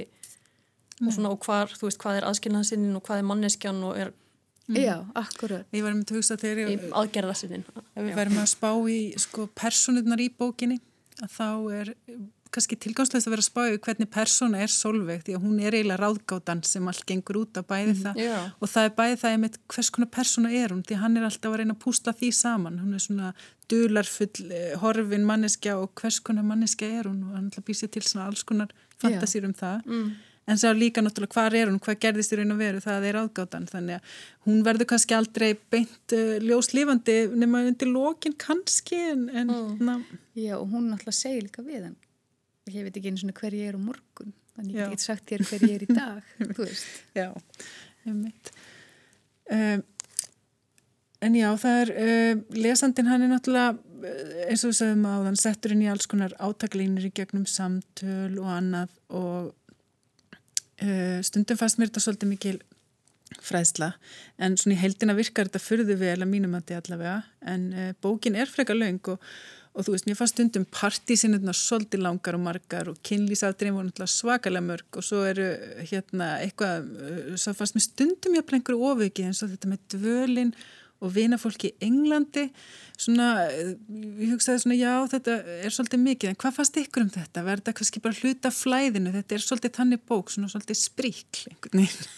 og, svona, og hvar, þú veist, hvað er aðskilnaðsinnin og hvað er manneskjan og er mm. Já, akkurat. Ég var um að hugsa þegar ég aðgerðasinnin. Við verðum að spá í sko personurnar í bókinni að þá er kannski tilgámslegast að vera að spája hvernig persóna er solveig því að hún er eiginlega ráðgátan sem allt gengur út að bæði það. mm, yeah. og það er bæði það með hvers konar persóna er hún því hann er alltaf að reyna að pústa því saman. Hún er svona dularfull eh, horfin manneskja og hvers konar manneskja er hún? Og hann alltaf býr sér til svona alls konar fantasýr um það. Mm. en sá líka náttúrulega hvað er hún, hvað gerðist í raun og veru? Það er ráðgátan. Þannig að hún verður kannski aldrei beint uh, ljóslífandi nema undir lókin kannski en, en mm. Já og hún náttúrulega segir líka við hann ég veit ekki eins og hver ég er á morgun þannig ég get sagt þér hver ég er í dag (laughs) þú veist. Já, um, en já, það er uh, lesandin hann er náttúrulega eins og við sagðum á þann settur inn í alls konar átaklínir í gegnum samtöl og annað og uh, stundum fannst mér þetta svolítið mikil fræðsla en svona í heldina virkar þetta fyrðu vel að mínum að þetta allavega en uh, bókin er frekar laung og og þú veist, mér fannst stundum partísinnurna svolítið langar og margar og kynlýsafdrein voru náttúrulega svakalega mörg og svo eru hérna eitthvað, uh, svo fannst mér stundum ég að brengur ofiki eins og þetta með dvölin og vinafólki í Englandi. Svona, uh, ég hugsaði svona já þetta er svolítið mikið en hvað fannst ykkur um þetta? Verða þetta kannski bara hluta flæðinu, þetta er svolítið þannig bók, svona svolítið spríkl einhvern veginn.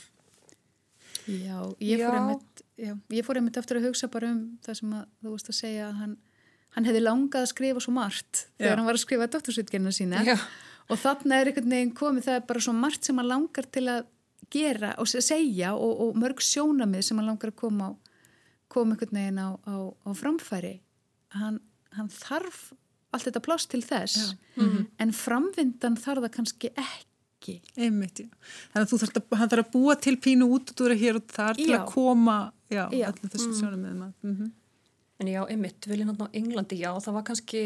Já, ég fór, einmitt, já, ég fór einmitt eftir að hugsa bara um það sem að, þú veist að segja að hann, hann hefði langað að skrifa svo margt þegar Já. hann var að skrifa doktorsutgerina sína Já. og þarna er einhvern veginn komið það er bara svo margt sem hann langar til að gera og se- segja og, og mörg sjónamið sem hann langar að koma á koma einhvern veginn á, á, á framfæri hann, hann þarf allt þetta pláss til þess en framvindan þarf það kannski ekki Einmitt. Þannig að þú þarf að, hann þarf að búa til pínu út og þú er hér og þar til Já. að koma, já, Já. allir þessum mm. sjónum með maður. Mm En já, einmitt, viljinn hann á Englandi, já, það var kannski,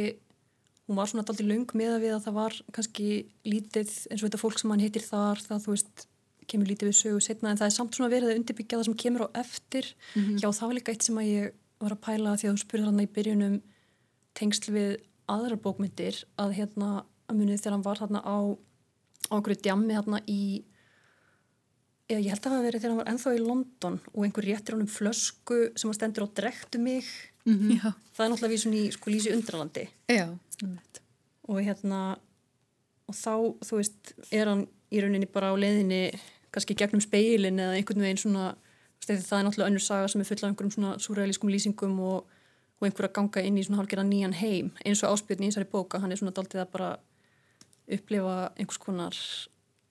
hún var svona alltaf löng með að við að það var kannski lítið eins og þetta fólk sem hann hittir þar, það þú veist, kemur lítið við sögu setna, en það er samt svona verið að undirbyggja það sem kemur á eftir. Já, það var líka eitt sem að ég var að pæla því að þú spurði hann í byrjunum tengsl við aðrar bókmyndir að hérna, að munið þegar hann var þarna á, á eða ég held að það hafa verið þegar hann var ennþá í London og einhver réttir honum flösku sem að stendur á drektu mig. Já, það er náttúrulega vísun í sko Lísi undralandi. Já, og hérna og þá, þú veist, er hann í rauninni bara á leiðinni kannski gegnum speilin eða einhvern veginn svona veist, það er náttúrulega önnur saga sem er full af einhverjum svona súræðilískum lýsingum og, og einhver að ganga inn í svona hálfgerða nýjan heim eins og áspjörn í þessari bóka, hann er svona daldið að bara upplifa einhvers konar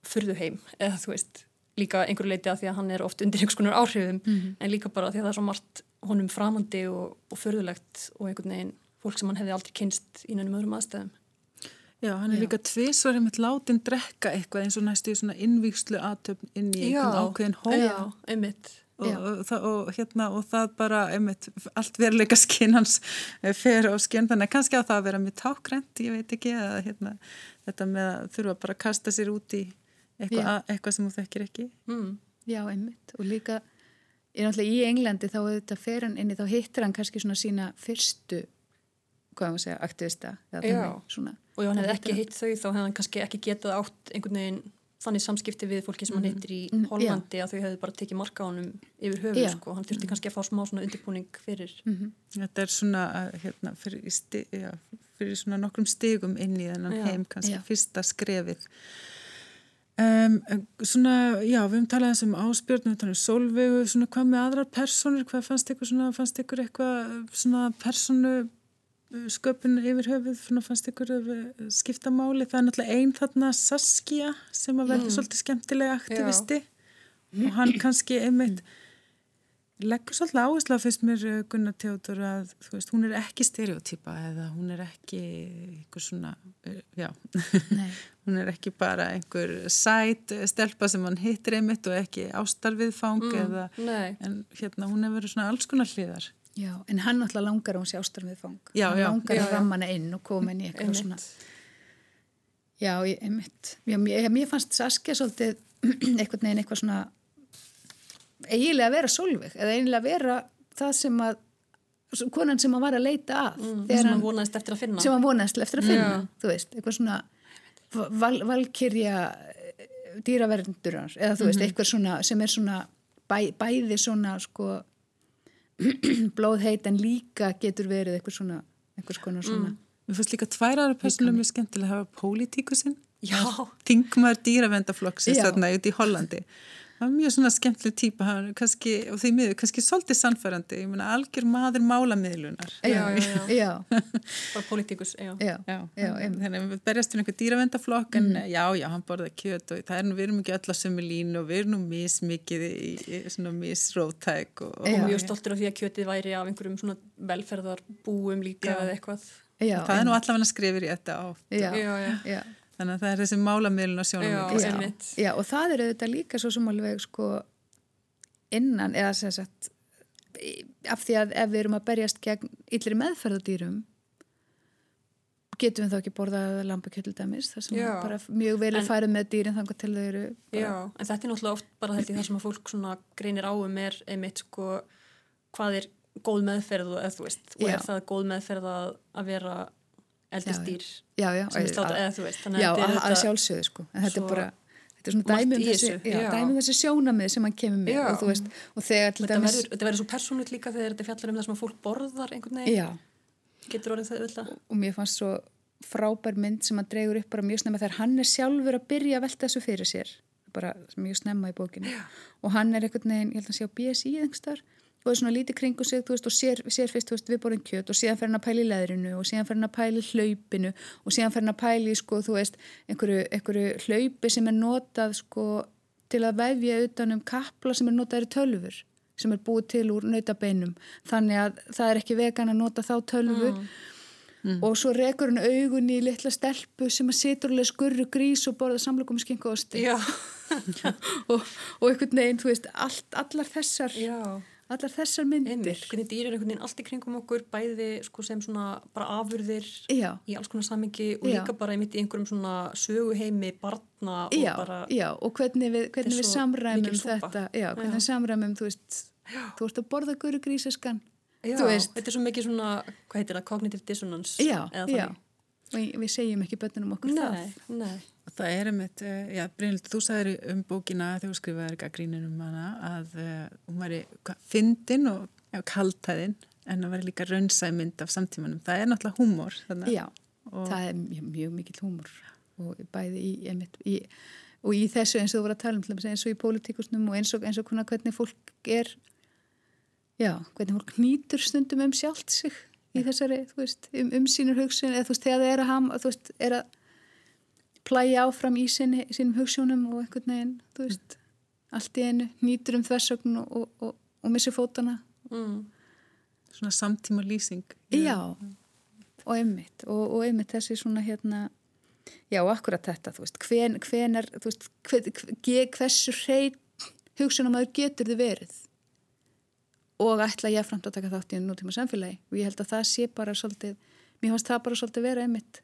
furðuheim eða þú veist líka einhverju leiti að því að hann er oft undir einhvers konar áhrifum en líka bara því að það er svo margt honum framandi og, og furðulegt og einhvern veginn fólk sem hann hefði aldrei kynst í nefnum öðrum aðstæðum. Já, hann er Já. líka tvisvar einmitt látin drekka eitthvað eins og næstu í svona innvíkslu aðtöfn inn í einhvern ákveðin hóp Já, einmitt. og, og, og, hérna, og það bara einmitt, allt veruleika skinn hans eh, fer á skinn, þannig að kannski á það að vera mjög tákrænt, ég veit ekki að hérna, þetta með að þurfa bara að kasta sér út í eitthvað, Já. að- eitthvað sem þú þekkir ekki Mm. já, einmitt og líka, ég er náttúrulega í Englandi þá þetta fer hann inni, þá hittir hann kannski svona sína fyrstu hvað maður segja, aktivista eða Já. Og ef hann hefði ekki hitt þau þá hefði hann kannski ekki getað átt einhvern veginn þannig samskipti við fólki sem hann hittir í Mm, Hollandi að þau hefði bara tekið marka á honum yfir höfuð Já. sko. Hann þurfti kannski að fá smá svona undirbúning fyrir. Mhm. Þetta er svona að, hérna, fyrir, já, fyrir svona nokkrum stigum inn í þennan Já. heim, kannski Já. fyrsta skrefið. Um, svona, já, við höfum talað um áspjörn, við höfum talað um sólvegu, svona hvað með aðrar personur, hvað fannst ykkur svona, fannst ykkur eitthvað svona personu uh, sköpun yfir höfuð, svona fannst ykkur uh, skipta máli, það er náttúrulega ein þarna Saskia sem að verður svolítið skemmtilega aktivisti. Og hann kannski einmitt leggur svolítið áherslu á fyrst mér uh, Gunnar Teodor að þú veist, hún er ekki stereotýpa eða hún er ekki einhver svona, uh, já (laughs) hún er ekki bara einhver sæt uh, stelpa sem hann hittir einmitt og ekki ástarviðfang eða, Nei. en hérna hún hefur verið svona alls konar hliðar já, en hann náttúrulega langar að hún sé ástarn við fang Já, hann já. langar Já, að ramma hana inn og koma inn í eitthvað Einmitt. svona já, ég, einmitt já, mér, mér fannst Saskia svolítið (clears throat) eitthvað neginn eitthvað svona eiginlega að vera sólvig eða eiginlega að vera það sem að konan sem hann var að leita að Mm, sem hann vonaðist eftir að finna. sem hann vonaðist eftir að finna Já. þú veist, eitthvað svona val, valkyrja dýraverndurnar eða þú veist, eitthvað svona sem er svona bæ, bæði svona sko (clears throat) blóðheit en líka getur verið eitthvað svona eitthvað svona svona Mér fannst líka tvær aðra personum mjög skemmtilega að hafa pólitíkusinn. Þingmaður dýravendaflokksins þarna út í Hollandi það var mjög svona skemmtileg típa hann, kannski, og því miður, kannski svolítið sannfærandi ég meina algjör maður málamiðlunar Já, já, já. (laughs) já, Bara politíkus, já. já, Já, já, einmitt. þannig að við berjast um einhver dýravendaflokk en já, já, hann borða kjöt og það er nú, við erum ekki öll að sömu línu og við erum nú mismikið í, í svona misrótæk og, og Já. Mjög stoltur af því að kjötið væri af einhverjum svona velferðarbúum líka Já. eða eitthvað. já, það er nú allavega skrifir í þetta á já, Já, já. Þannig að það er þessi málamiðlun og sjónum Já. Já, einmitt. já, og það er auðvitað líka svo sem alveg sko innan, eða sem sagt í- af því að ef við erum að berjast gegn illri meðferðadýrum getum við þá ekki borðað lambakjöld dæmis, það sem að bara mjög vel er En- farið með dýrin þangar til þau eru bara, Já, en þetta er náttúrulega oft bara held ég það sem að fólk svona greinir á um er einmitt sko hvað er góð meðferð og eða þú veist, og er það góð meðferð að, að vera eldistýr já, já, að- að, að sjálfsögðu sko. En þetta er bara þetta er svona margt dæmi um þessi, dæmi um þessi sjónamið sem hann kemur með. Og veist, og þegar til dæmis þetta verður svo persónult líka þegar þetta fjallar um það sem að fólk borðar einhvern veginn, getur orðið það öll og mér fannst svo frábær mynd sem hann dregur upp bara mjög snemma þegar hann er sjálfur að byrja að velta þessu fyrir sér. Bara mjög snemma í bókinu já. og hann er einhvern veginn, ég held að hann sé á BSI einhverstaðar og er svona lítið kringu sig þú veist, og sér, sér fyrst þú veist, við borðum kjöt og síðan fer hann að pæla í leðrinu og síðan fer hann að pæla í hlaupinu og síðan fer hann að pæla í sko, þú veist, einhverju, einhverju hlaupi sem er notað sko, til að vefja utan um kapla sem er notað í tölfur sem er búið til úr nautabeinum. Þannig að það er ekki vegan að nota þá tölvu. Og svo rekur hann augun í litla stelpu sem að situr alveg skurru grís og borða samlokum skinku osti já, (laughs) og, og einhvern veginn, þú veist, allt, allar þessar já allar þessar myndir. Einmitt, hvernig dýr er einhvern veginn allt í kringum okkur bæði sko, sem svona bara afurðir já, í alls konar samingi og Já. líka bara einmitt í einhverjum svona söguheimi barna og já, bara já, og hvernig við, hvernig er við samræmum þetta. Já, hvernig við samræmum, þú veist þú ert að borða guru grísaskan þú veist. þetta er svo mikið svona, hvað heitir það, cognitive dissonance já, já. og við segjum ekki bönnum okkur Nei, það. nei, það er einmitt, eh, já, Brynhild, þú sagðir um bókina þegar þú skrifaði gaggrínin um hana að uh, hún væri fyndin og já, kaltæðin en það væri líka raunsæmynd af samtímanum. Það er náttúrulega húmor. Já, Og- það er mjög, mjög mikill húmor og bæði í, einmitt, í og í þessu eins og þú voru að tala um til dæmis, eins og í pólitíkusnum og eins og, eins og hvernig fólk er já, hvernig fólk nýtur stundum um sjálft sig í þessari, þú veist, um, um sínur hugsun eða þú veist, þegar það er að ham, þú veist, er að plæja áfram í sinni, sínum hugsunum og einhvern veginn, þú veist allt í einu, nýtur um þversögn og, og, og, og missi fótana mm. Svona samtíma lýsing. Já, og einmitt og, og einmitt þessi svona hérna já, akkurat þetta, þú veist hven, hven er, þú veist, hver, hver, hversu hreit hugsunamaður getur þið verið? Og ætla ég framt að taka þátt í nútíma samfélagi og ég held að það sé bara svolítið, mér fannst það bara svolítið vera einmitt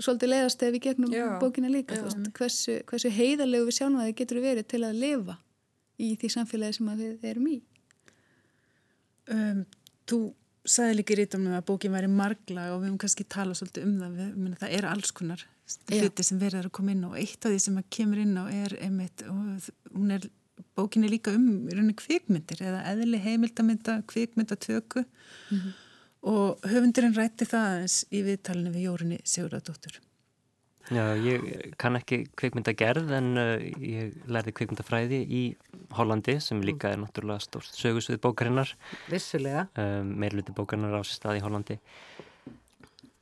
svolítið leiðast eða við gegnum Já, bókina líka, já. veist, hversu, hversu heiðarlegu við sjáum að þið getur verið til að lifa í því samfélagi sem við erum í. Um, þú sagði líka í rítumum að bókin væri margla og við höfum kannski talað svolítið um það. Við, meni, það er alls konar hluti sem verður að koma inn og eitt af því sem að kemur inn á er einmitt er, bókin er líka um kvikmyndir eða eðli heimildamynda kvikmyndatöku og höfundurinn rætti það aðeins í viðtalinu við Jórunni Sigurðardóttur. Já, ég kann ekki kvikmyndagerð en uh, ég lærði kvikmyndafræði í Hollandi sem líka er náttúrulega stórt sögusvið bókarinnar. Vissulega. um, meirluti bókarnar á sér stað í Hollandi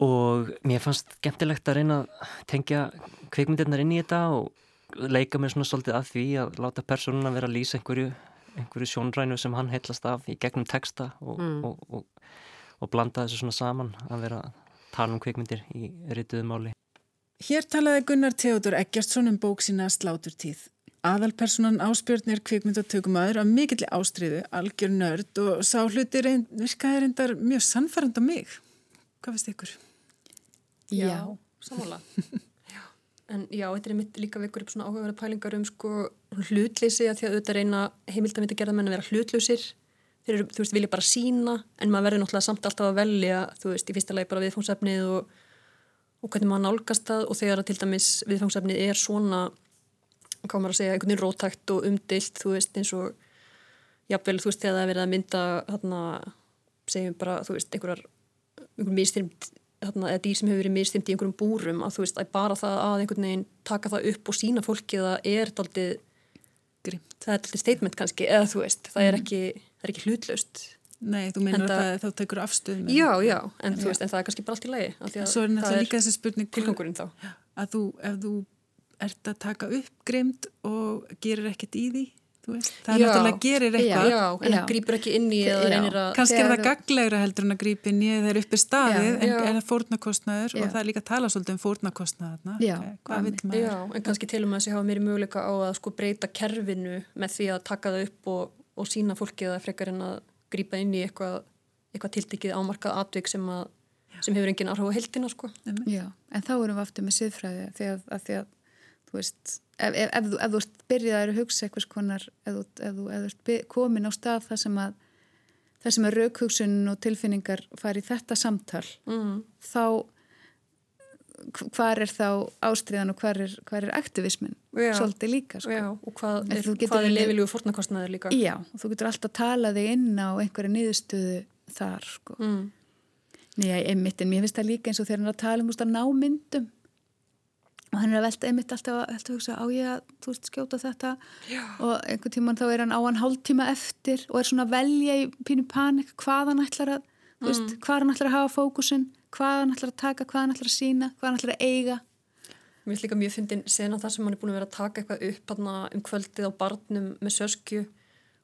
og mér fannst skemmtilegt að reyna að tengja kvikmyndirnar inn í þetta og leika mér svona svolítið að því að láta personuna vera að lýsa einhverju, einhverju sjónrænu sem hann heitlast af í gegnum texta og, og, og, og blanda þessu svona saman að vera að tala um kvikmyndir í rituðu máli. Hér talaði Gunnar Theodor Eggertsson um bók sína Sláturtíð. Aðalpersonan Áspjörn er kvikmyndatökumæður af mikilli ástriðu, algjör nörd og sá hluti reyn, virkaði reyndar mjög sannfærand á mig. Hvað finnst ykkur? Já, sammála. (laughs) já. En já, þetta er mitt líka vekur upp svona áhugaverða pælingar um sko hlutleysi að því að auðvitað reyna heimildamindi gerðamenn að vera hlutlausir. Þeir þú veist, vilja bara sína en maður verður náttúrulega samt alltaf að velja, þú veist, í fyrsta lagi bara viðfóngsefnið og, og hvernig maður nálgast það og þegar að til dæmis viðfóngsefnið er svona, hvað maður að segja, einhvern veginn rótækt og umdilt, þú veist, eins og jafnvel, þú veist, þegar það er verið að mynda þarna, segjum bara, þú veist, einhverjar einhver mistyrmt þarna, eða dýr sem hefur verið mistyrmt í einhverjum búrum að þú veist, að bara það að einhvern veginn taka það upp og sína fólki það er daldið það er daldið statement kannski, eða þú veist það er ekki, það er ekki hlutlaust Nei, þú meinar að það, þá tekur afstöðum. já, já, en þú veist, en það er kannski bara allt í lagi að Svo er náttúrulega líka þessi spurning tilgangurinn þá að þú, ef þú ert að taka upp grimd og gerir ekkert í því, það er Já. náttúrulega gerir eitthvað. já, en það grýpur ekki inn í að Kannski er Þegar það gaglegra heldur en að grípa inn í eða það er uppi staðið Já. en er það fórnarkostnaður og það er líka að tala svolítið um fórnarkostnaðarna. Já, en kannski til og með þessi hafa mér möguleika á að sko breyta kerfinu með því að taka það upp og, og sína fólki það frekar en að grípa inn í eitthvað, eitthvað tiltekið ámarkað atvik sem, að, sem hefur engin áhrif á heldina sko. Já, en þá erum við aftur með siðfræði því að, að, því að þú veist, ef, ef, ef, þú, ef þú ert byrjaðar að hugsa eitthvað konar, ef þú, ert komin á stað þar sem að þar sem að raukhugsun og tilfinningar fari í þetta samtal Mm. þá, hvar er þá ástriðan og hvar er, er aktivismin svolítið líka sko. Já, og hvað er, hvað er verið- lefilegu fórnarkostnaður líka Já, og þú getur alltaf talað þig inn á einhverja niðurstöðu þar sko. mm. Nei, einmitt, en mér finnst það líka eins og þegar hann er að tala um að ná myndum og hann er að velta einmitt alltaf alltaf að hugsa á ég að þú veist skjóta þetta Já. og einhvern tíman þá er hann á hann hálftíma eftir og er svona að velja í pínu panik hvað hann ætlar að mm. veist, hvað hann ætlar að hafa fókusin hvað hann ætlar að taka, hvað hann ætlar að sína hvað hann ætlar að eiga. Mér finnst líka mjög fyndin sena það sem hann er búin að vera að taka eitthvað upp hana, um kvöldið á barnum með söskju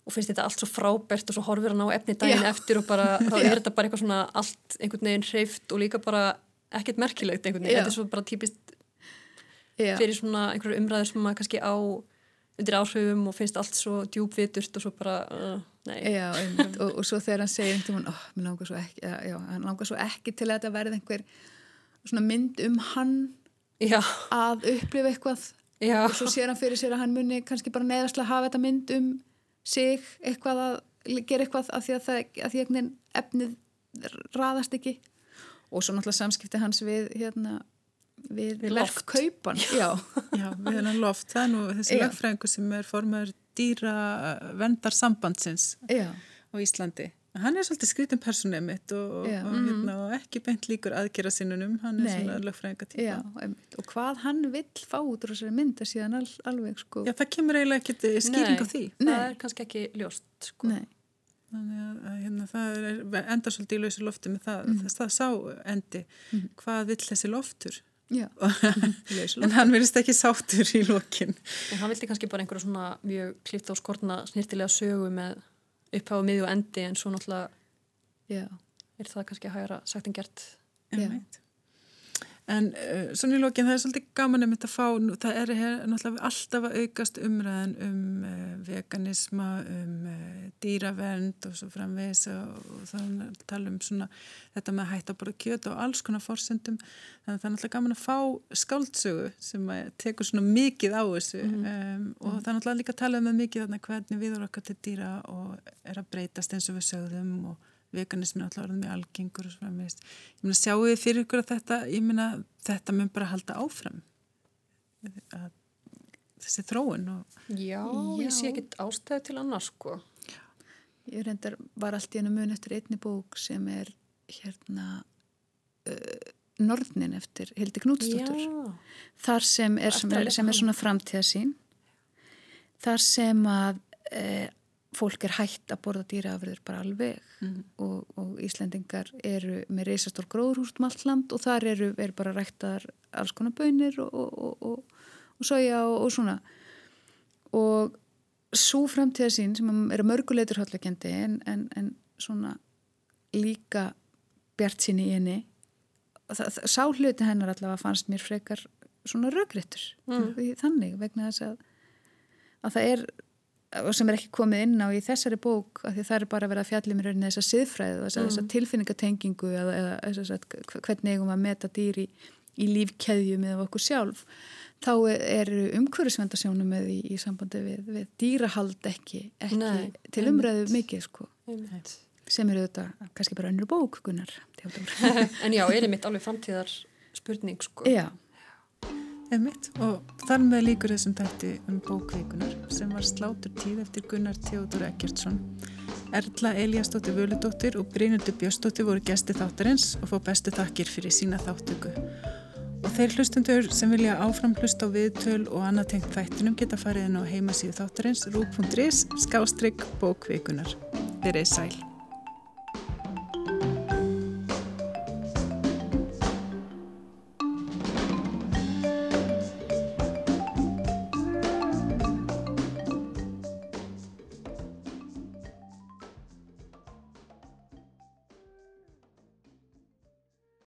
og finnst þetta allt svo frábært og svo horfir hann á efni daginn Já. eftir og bara, (laughs) þá er þetta bara eitthvað svona allt einhvern veginn hreift og líka bara ekkert merkilegt einhvern veginn, þetta er svo bara típist Já, fyrir svona einhverju umræður sem maður kannski á undir áhrifum og finnst allt svo djúbvitust og svo bara, uh, já einmitt, og, og svo þegar hann segir einhvern oh, mér langar svo ekki já, já, hann langar svo ekki til að þetta verði einhver svona mynd um hann Já, að upplifa eitthvað. Já, og svo sér hann fyrir sér að hann muni kannski bara neðastlega hafa þetta mynd um sig eitthvað að gera eitthvað af því að það að því að efnið raðast ekki. Og svo náttúrulega samskipti hans við hérna við, Við loft. verkkaupan já, Já, við hennar loft, það er nú þessi Já. lögfræðingur sem er formaður dýra vendarsambandsins já, á Íslandi. Hann er svolítið skrítum personið mitt og, Já. og, hérna, og ekki beint líkur aðgera sinnunum, hann er Nei. svona lögfræðinga típa. já einmitt. og hvað hann vill fá út úr þessari mynd er síðan al, alveg sko Já, það kemur eiginlega ekkert skýring á því. það Nei. er kannski ekki ljóst sko. Nei, Þannig að, hérna, það er enda svolítið í lausu lofti með það, mm. það, það sá endi, hvað vill þessi loftur? (laughs) en hann verðist ekki sáttur í lokin. En hann vildi kannski bara einhverja svona mjög klipt á skortna snirtilega sögu með upphafa miðju og endi en svo náttúrulega já, er það kannski að hægra sagt en gert. Já. En uh, svona í lokin það er svolítið gaman um þetta að fá, nú, það er hér, náttúrulega alltaf að aukast umræðan um uh, veganisma, um uh, dýravernd og svo framvegis og, og þannig að tala um svona þetta með að hætta að borða kjöt og alls konar forsendum. Þannig að það er náttúrulega gaman að fá skáldsögu sem að tekur svona mikið á þessu um, og það er náttúrulega líka að tala um það mikið þarna hvernig viður okkar til dýra og er að breytast eins og við sögðum og veganismin er alltaf orðin mjög algengur og svo framvegist. Ég meina, sjáu þið fyrir ykkur að þetta, ég meina, þetta mun bara halda áfram að þessi þróun og Já, Já. ég sé ekkit ástæðu til annars sko. ég reyndar var allt í hennu mun eftir einni bók sem er hérna uh, Norðnin eftir Hildi Knútsdóttur Já, þar sem er, sem er, sem er svona framtíðasín þar sem að e, fólk er hægt að borða dýraafriður bara alveg og, og Íslendingar eru með reysastór gróðurhúst um allt land og þar eru, eru bara ræktar alls konar bönir og, og, og, og, og soja og, og svona. Og svo framtíðasín sem er að mörguleitur hallveikendi en, en, en svona líka bjart sinni í henni sá hluti hennar allavega fannst mér frekar svona rökrittur mm. þannig vegna þess að, að það er sem er ekki komið inn á í þessari bók af því það er bara að vera að fjallum í rauninni þessa siðfræði og þessa, mm. tilfinningatengingu eða, eða þess að hvernig eigum að meta dýr í, í lífkeðju með okkur sjálf þá eru umhverfisvendasjónum með í, í sambandi við, við dýrahald ekki, ekki Nei, til umræðu mikið sko einmitt. sem eru þetta kannski bara önnur bók Gunnar (laughs) en já, er (laughs) einmitt alveg framtíðar spurning sko. Já, Einmitt. og þar með líkur þessum tætti um bókvíkunar sem var slátur tíð eftir Gunnar Theodor Eggertsson. Erla Eliasdóttir Völudóttir og Brynundur Björsdóttir voru gesti þáttarins og fá bestu þakkir fyrir sína þáttöku. Og þeir hlustundur sem vilja áfram hlusta á viðtöl og annað tengt þættinum geta farið inn á heimasíðu þáttarins rú.is skástrygg bókvíkunar. Þeir eru sæl.